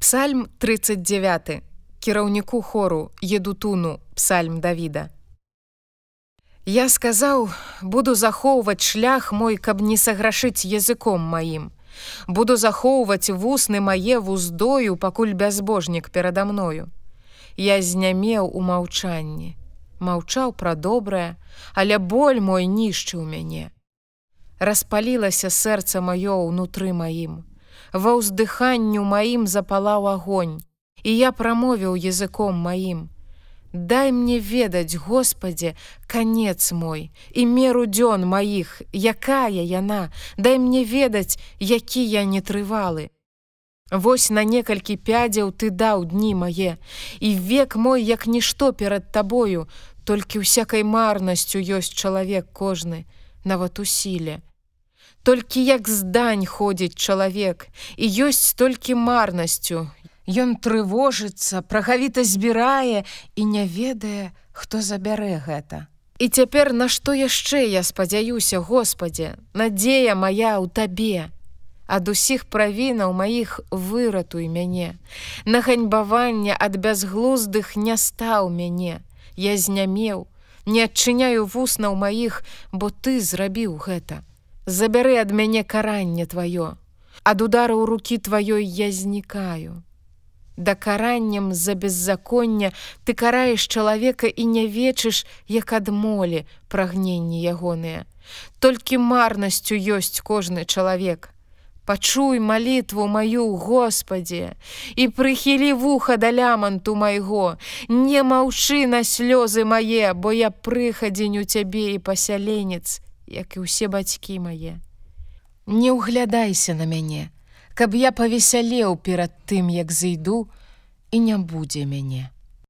Псальм 39 кіраўніку хору едутуну псальм Давіда. Я сказаў, буду захоўваць шлях мой, каб не саграшыць языком маім. Буду захоўваць вусны мае вуздою, пакуль бязбожнік перада мною. Я знямеў у маўчанні, маўчаў пра добрае, але боль мой нішчыў мяне. Распалілася сэрца маё ўнутры маім. Ва ўздыханню маім запалаў агонь, і я прамовіў языком маім. Дай мне ведаць, Господе, канец мой і меру дзён маіх, якая яна, дай мне ведаць, які я не трывалы. Вось на некалькі пядзяў ты даў дні мае, і век мой як нішто перад табою, толькі ўсякай марнасцю ёсць чалавек кожны, нават у сіле. Толькі як здань ходзіць чалавек, і ёсць толькі марнасцю, Ён трывожыцца, прагавіта збірае і не ведае, хто забярэ гэта. І цяпер нашто яшчэ я спадзяюся, Господе, надзея моя ў табе. Ад усіх правінаў маіх выратуй мяне. На ганьбаванне ад бязглуздых не стаў мяне. Я знямеў, не адчыняю вуснаў маіх, бо ты зрабіў гэта. Забяры ад мяне каранне тваё. Ад удараў рукі тваёй я знікаю. Да караннем за беззаконня ты караеш чалавека і не вечыш як адмолі прагненні ягоныя. Толькі марнасцю ёсць кожны чалавек. Пачуй малітву маю господе і прыхілі вуха да ляманту майго. Не маўчы на слёзы мае бо я прыхадзень у цябе і пасяленец як і ўсе бацькі мае не ўглядайся на мяне каб я павесялеў перад тым, як зайду і не будзе мяне.